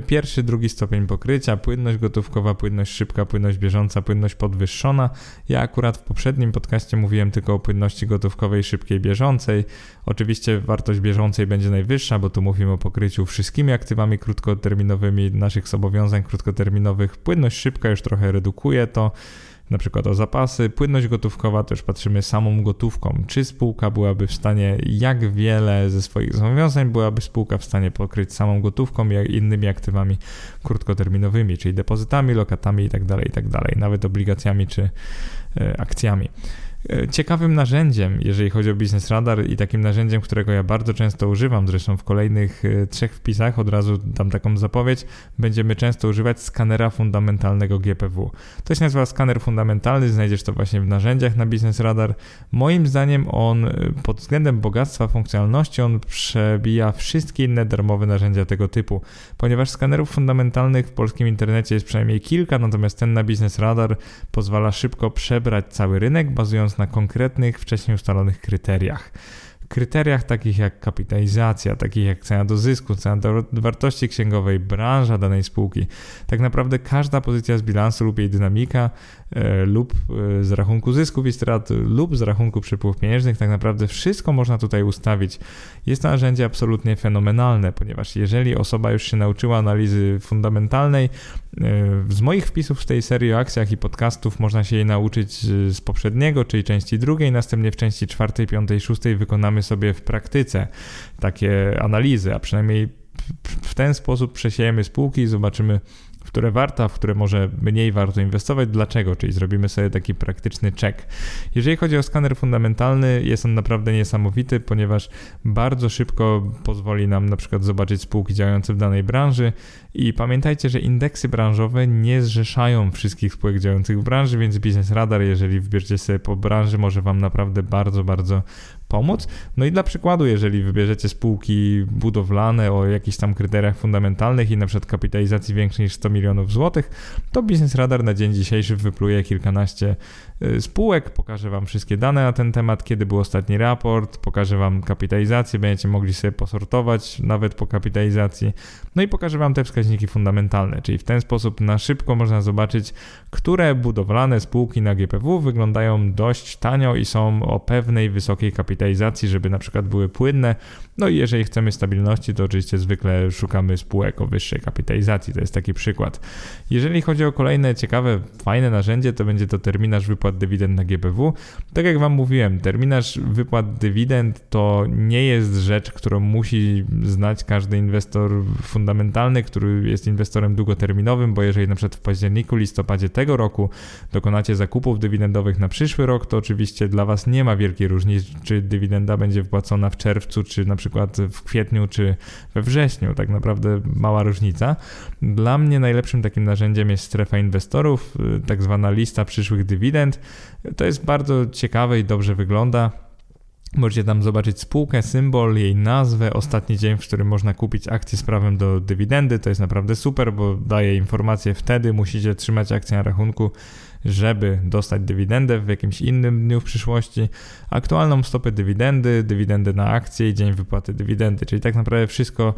Pierwszy, drugi stopień pokrycia, płynność gotówkowa, płynność szybka, płynność bieżąca, płynność podwyższona. Ja akurat w poprzednim podcaście mówiłem tylko o płynności gotówkowej, szybkiej, bieżącej. Oczywiście wartość bieżącej będzie najwyższa, bo tu mówimy o pokryciu wszystkimi aktywami krótkoterminowymi naszych zobowiązań krótkoterminowych. Płynność szybka już trochę redukuje to na przykład o zapasy. Płynność gotówkowa też patrzymy samą gotówką. Czy spółka byłaby w stanie, jak wiele ze swoich zobowiązań byłaby spółka w stanie pokryć samą gotówką, jak innymi aktywami krótkoterminowymi, czyli depozytami, lokatami itd., tak itd., tak nawet obligacjami czy e, akcjami. E, ciekawym narzędziem, jeżeli chodzi o Business Radar i takim narzędziem, którego ja bardzo często używam, zresztą w kolejnych e, trzech wpisach od razu dam taką zapowiedź, będziemy często używać skanera fundamentalnego GPW. To się nazywa skaner fundamentalny, znajdziesz to właśnie w narzędziach na Business Radar. Moim zdaniem on e, pod względem bogactwa funkcjonalności on przebija wszystkie inne darmowe narzędzia tego typu, ponieważ skanerów fundamentalnych w polskim internecie jest przynajmniej kilka, natomiast ten na Business Radar pozwala szybko przebrać cały rynek, bazując na konkretnych, wcześniej ustalonych kryteriach kryteriach takich jak kapitalizacja, takich jak cena do zysku, cena do wartości księgowej, branża danej spółki. Tak naprawdę każda pozycja z bilansu lub jej dynamika e, lub e, z rachunku zysków i strat lub z rachunku przepływów pieniężnych, tak naprawdę wszystko można tutaj ustawić. Jest to narzędzie absolutnie fenomenalne, ponieważ jeżeli osoba już się nauczyła analizy fundamentalnej, e, z moich wpisów w tej serii o akcjach i podcastów można się jej nauczyć z poprzedniego, czyli części drugiej, następnie w części czwartej, piątej, szóstej wykonamy sobie w praktyce takie analizy, a przynajmniej w ten sposób przesiejemy spółki i zobaczymy, w które warto, w które może mniej warto inwestować. Dlaczego? Czyli zrobimy sobie taki praktyczny check. Jeżeli chodzi o skaner fundamentalny, jest on naprawdę niesamowity, ponieważ bardzo szybko pozwoli nam na przykład zobaczyć spółki działające w danej branży i pamiętajcie, że indeksy branżowe nie zrzeszają wszystkich spółek działających w branży, więc Business Radar, jeżeli wybierzecie sobie po branży, może Wam naprawdę bardzo, bardzo pomóc. No i dla przykładu, jeżeli wybierzecie spółki budowlane o jakichś tam kryteriach fundamentalnych i na przykład kapitalizacji większej niż 100 milionów złotych, to Business Radar na dzień dzisiejszy wypluje kilkanaście spółek, pokażę Wam wszystkie dane na ten temat, kiedy był ostatni raport, pokażę Wam kapitalizację, będziecie mogli sobie posortować nawet po kapitalizacji, no i pokażę Wam te wskaźniki fundamentalne, czyli w ten sposób na szybko można zobaczyć, które budowlane spółki na GPW wyglądają dość tanio i są o pewnej wysokiej kapitalizacji, żeby na przykład były płynne. No i jeżeli chcemy stabilności, to oczywiście zwykle szukamy spółek o wyższej kapitalizacji. To jest taki przykład. Jeżeli chodzi o kolejne ciekawe, fajne narzędzie, to będzie to terminarz wypłat dywidend na GPW. Tak jak Wam mówiłem, terminarz wypłat dywidend to nie jest rzecz, którą musi znać każdy inwestor fundamentalny, który jest inwestorem długoterminowym, bo jeżeli na przykład w październiku, listopadzie tego roku dokonacie zakupów dywidendowych na przyszły rok, to oczywiście dla Was nie ma wielkiej różnicy, czy dywidenda będzie wpłacona w czerwcu, czy na przykład w kwietniu, czy we wrześniu. Tak naprawdę mała różnica. Dla mnie najlepszym takim narzędziem jest strefa inwestorów, tak zwana lista przyszłych dywidend. To jest bardzo ciekawe i dobrze wygląda. Możecie tam zobaczyć spółkę, symbol, jej nazwę, ostatni dzień, w którym można kupić akcję z prawem do dywidendy. To jest naprawdę super, bo daje informacje wtedy, musicie trzymać akcję na rachunku żeby dostać dywidendę w jakimś innym dniu w przyszłości, aktualną stopę dywidendy, dywidendę na akcję i dzień wypłaty dywidendy, czyli tak naprawdę wszystko,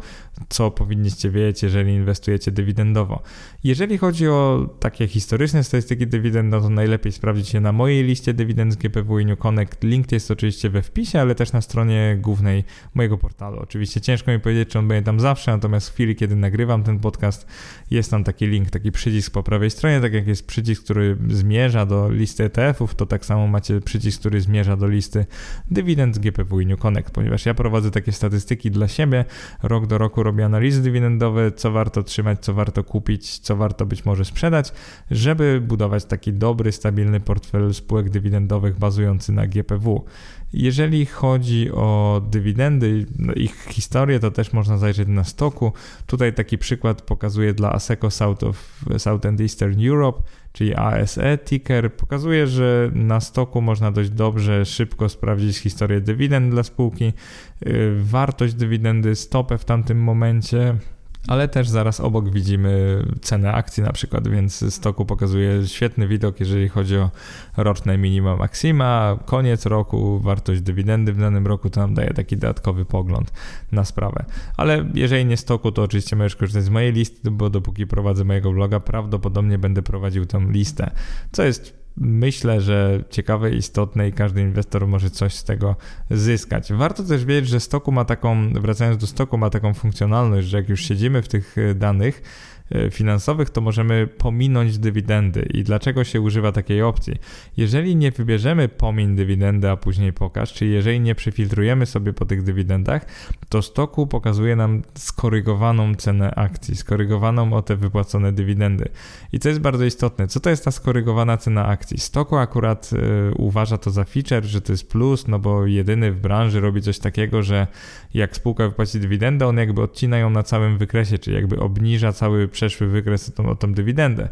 co powinniście wiedzieć, jeżeli inwestujecie dywidendowo. Jeżeli chodzi o takie historyczne statystyki dywidend, no to najlepiej sprawdzić je na mojej liście dywidend z GPW i New Connect. Link jest oczywiście we wpisie, ale też na stronie głównej mojego portalu. Oczywiście ciężko mi powiedzieć, czy on będzie tam zawsze, natomiast w chwili, kiedy nagrywam ten podcast, jest tam taki link, taki przycisk po prawej stronie, tak jak jest przycisk, który zmierza do listy ETF-ów, to tak samo macie przycisk, który zmierza do listy dywidend z GPW i New Connect, ponieważ ja prowadzę takie statystyki dla siebie, rok do roku robię analizy dywidendowe, co warto trzymać, co warto kupić, co warto być może sprzedać, żeby budować taki dobry, stabilny portfel spółek dywidendowych bazujący na GPW. Jeżeli chodzi o dywidendy, no ich historię, to też można zajrzeć na stoku. Tutaj taki przykład pokazuje dla ASECO South, of, South and Eastern Europe, czyli ASE ticker. Pokazuje, że na stoku można dość dobrze, szybko sprawdzić historię dywidend dla spółki, y, wartość dywidendy, stopę w tamtym momencie ale też zaraz obok widzimy cenę akcji na przykład, więc stoku pokazuje świetny widok, jeżeli chodzi o roczne minima maxima, koniec roku, wartość dywidendy w danym roku, to nam daje taki dodatkowy pogląd na sprawę. Ale jeżeli nie stoku, to oczywiście możesz korzystać z mojej listy, bo dopóki prowadzę mojego bloga, prawdopodobnie będę prowadził tą listę, co jest myślę, że ciekawe, istotne i każdy inwestor może coś z tego zyskać. Warto też wiedzieć, że stoku ma taką, wracając do stoku, ma taką funkcjonalność, że jak już siedzimy w tych danych, E, finansowych, to możemy pominąć dywidendy. I dlaczego się używa takiej opcji? Jeżeli nie wybierzemy pomiń dywidendy, a później pokaż, czyli jeżeli nie przefiltrujemy sobie po tych dywidendach, to stoku pokazuje nam skorygowaną cenę akcji, skorygowaną o te wypłacone dywidendy. I co jest bardzo istotne, co to jest ta skorygowana cena akcji? Stoku akurat y, uważa to za feature, że to jest plus, no bo jedyny w branży robi coś takiego, że jak spółka wypłaci dywidendę, on jakby odcina ją na całym wykresie, czyli jakby obniża cały przeszły wykres o tą, o tą dywidendę.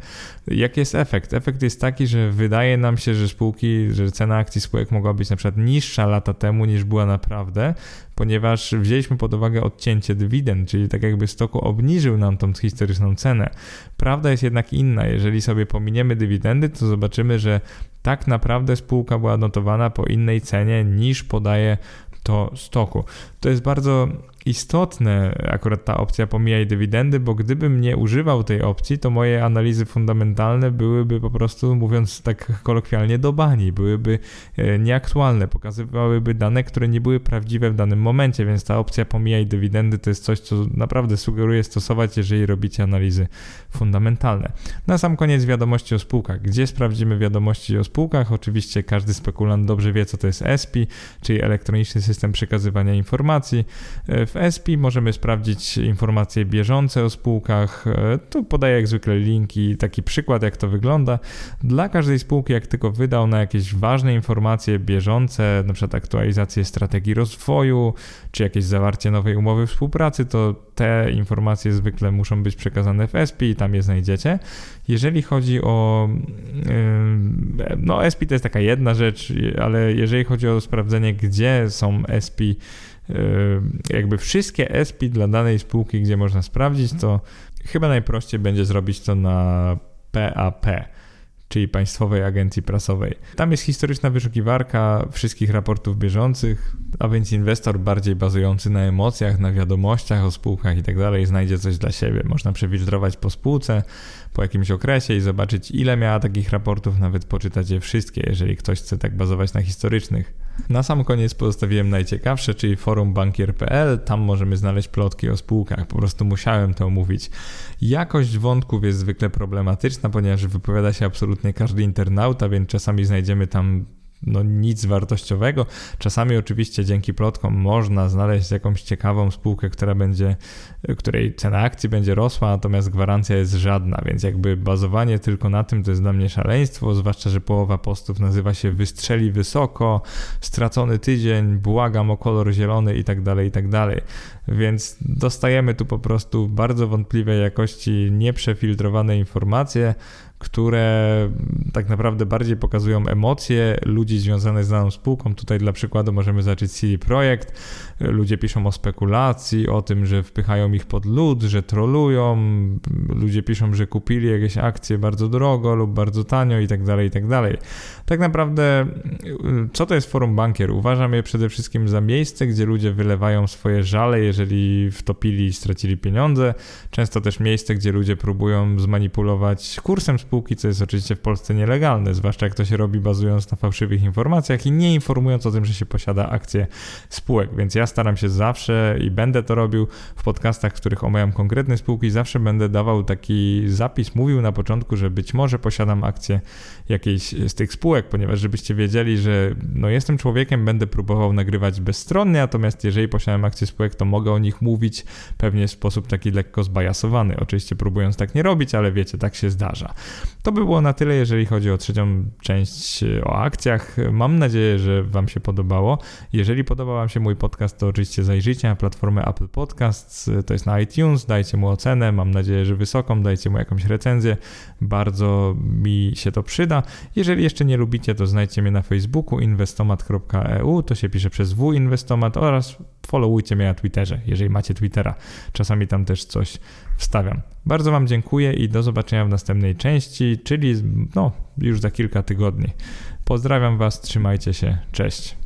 Jaki jest efekt? Efekt jest taki, że wydaje nam się, że spółki, że cena akcji spółek mogła być na przykład niższa lata temu niż była naprawdę, ponieważ wzięliśmy pod uwagę odcięcie dywidend, czyli tak jakby stoku obniżył nam tą historyczną cenę. Prawda jest jednak inna. Jeżeli sobie pominiemy dywidendy, to zobaczymy, że tak naprawdę spółka była notowana po innej cenie niż podaje to stoku. To jest bardzo istotne, akurat ta opcja pomijaj dywidendy, bo gdybym nie używał tej opcji, to moje analizy fundamentalne byłyby po prostu, mówiąc tak kolokwialnie, do bani, byłyby e, nieaktualne, pokazywałyby dane, które nie były prawdziwe w danym momencie, więc ta opcja pomijaj dywidendy to jest coś, co naprawdę sugeruję stosować, jeżeli robicie analizy fundamentalne. Na sam koniec wiadomości o spółkach. Gdzie sprawdzimy wiadomości o spółkach? Oczywiście każdy spekulant dobrze wie, co to jest ESPI, czyli elektroniczny system przekazywania informacji. E, w w możemy sprawdzić informacje bieżące o spółkach. E, tu podaję jak zwykle linki, taki przykład jak to wygląda. Dla każdej spółki, jak tylko wydał na jakieś ważne informacje bieżące, przykład aktualizację strategii rozwoju, czy jakieś zawarcie nowej umowy współpracy, to te informacje zwykle muszą być przekazane w ESPI i tam je znajdziecie. Jeżeli chodzi o. No, ESPI to jest taka jedna rzecz, ale jeżeli chodzi o sprawdzenie, gdzie są ESPI jakby wszystkie SP dla danej spółki, gdzie można sprawdzić, to chyba najprościej będzie zrobić to na PAP czyli Państwowej Agencji Prasowej. Tam jest historyczna wyszukiwarka wszystkich raportów bieżących, a więc inwestor bardziej bazujący na emocjach, na wiadomościach o spółkach i tak znajdzie coś dla siebie. Można przefiltrować po spółce po jakimś okresie i zobaczyć ile miała takich raportów, nawet poczytać je wszystkie, jeżeli ktoś chce tak bazować na historycznych. Na sam koniec pozostawiłem najciekawsze, czyli forum bankier.pl. Tam możemy znaleźć plotki o spółkach. Po prostu musiałem to omówić. Jakość wątków jest zwykle problematyczna, ponieważ wypowiada się absolutnie każdy internauta, więc czasami znajdziemy tam no nic wartościowego. Czasami oczywiście dzięki plotkom można znaleźć jakąś ciekawą spółkę, która będzie, której cena akcji będzie rosła, natomiast gwarancja jest żadna, więc jakby bazowanie tylko na tym to jest dla mnie szaleństwo, zwłaszcza, że połowa postów nazywa się wystrzeli wysoko, stracony tydzień, błagam o kolor zielony i tak dalej, i tak dalej. Więc dostajemy tu po prostu bardzo wątpliwej jakości, nieprzefiltrowane informacje, które tak naprawdę bardziej pokazują emocje ludzi związanych z daną spółką. Tutaj dla przykładu możemy zacząć CD Projekt. Ludzie piszą o spekulacji, o tym, że wpychają ich pod lód, że trolują. Ludzie piszą, że kupili jakieś akcje bardzo drogo lub bardzo tanio i tak dalej, i tak dalej. Tak naprawdę, co to jest forum bankier? Uważam je przede wszystkim za miejsce, gdzie ludzie wylewają swoje żale, jeżeli wtopili i stracili pieniądze. Często też miejsce, gdzie ludzie próbują zmanipulować kursem spółki, co jest oczywiście w Polsce nielegalne, zwłaszcza jak to się robi bazując na fałszywych informacjach i nie informując o tym, że się posiada akcje spółek. Więc ja staram się zawsze i będę to robił w podcastach, w których omawiam konkretne spółki, zawsze będę dawał taki zapis, mówił na początku, że być może posiadam akcje jakiejś z tych spółek, ponieważ żebyście wiedzieli, że no jestem człowiekiem, będę próbował nagrywać bezstronnie, natomiast jeżeli posiadam akcje spółek, to mogę o nich mówić pewnie w sposób taki lekko zbajasowany. Oczywiście próbując tak nie robić, ale wiecie, tak się zdarza. To by było na tyle, jeżeli chodzi o trzecią część o akcjach. Mam nadzieję, że Wam się podobało. Jeżeli podobał Wam się mój podcast, to oczywiście zajrzyjcie na platformę Apple Podcasts, to jest na iTunes, dajcie mu ocenę, mam nadzieję, że wysoką, dajcie mu jakąś recenzję. Bardzo mi się to przyda. Jeżeli jeszcze nie lubicie, to znajdźcie mnie na Facebooku inwestomat.eu, to się pisze przez W Inwestomat oraz followujcie mnie na Twitterze, jeżeli macie Twittera. Czasami tam też coś wstawiam. Bardzo Wam dziękuję i do zobaczenia w następnej części, czyli no, już za kilka tygodni. Pozdrawiam Was, trzymajcie się, cześć.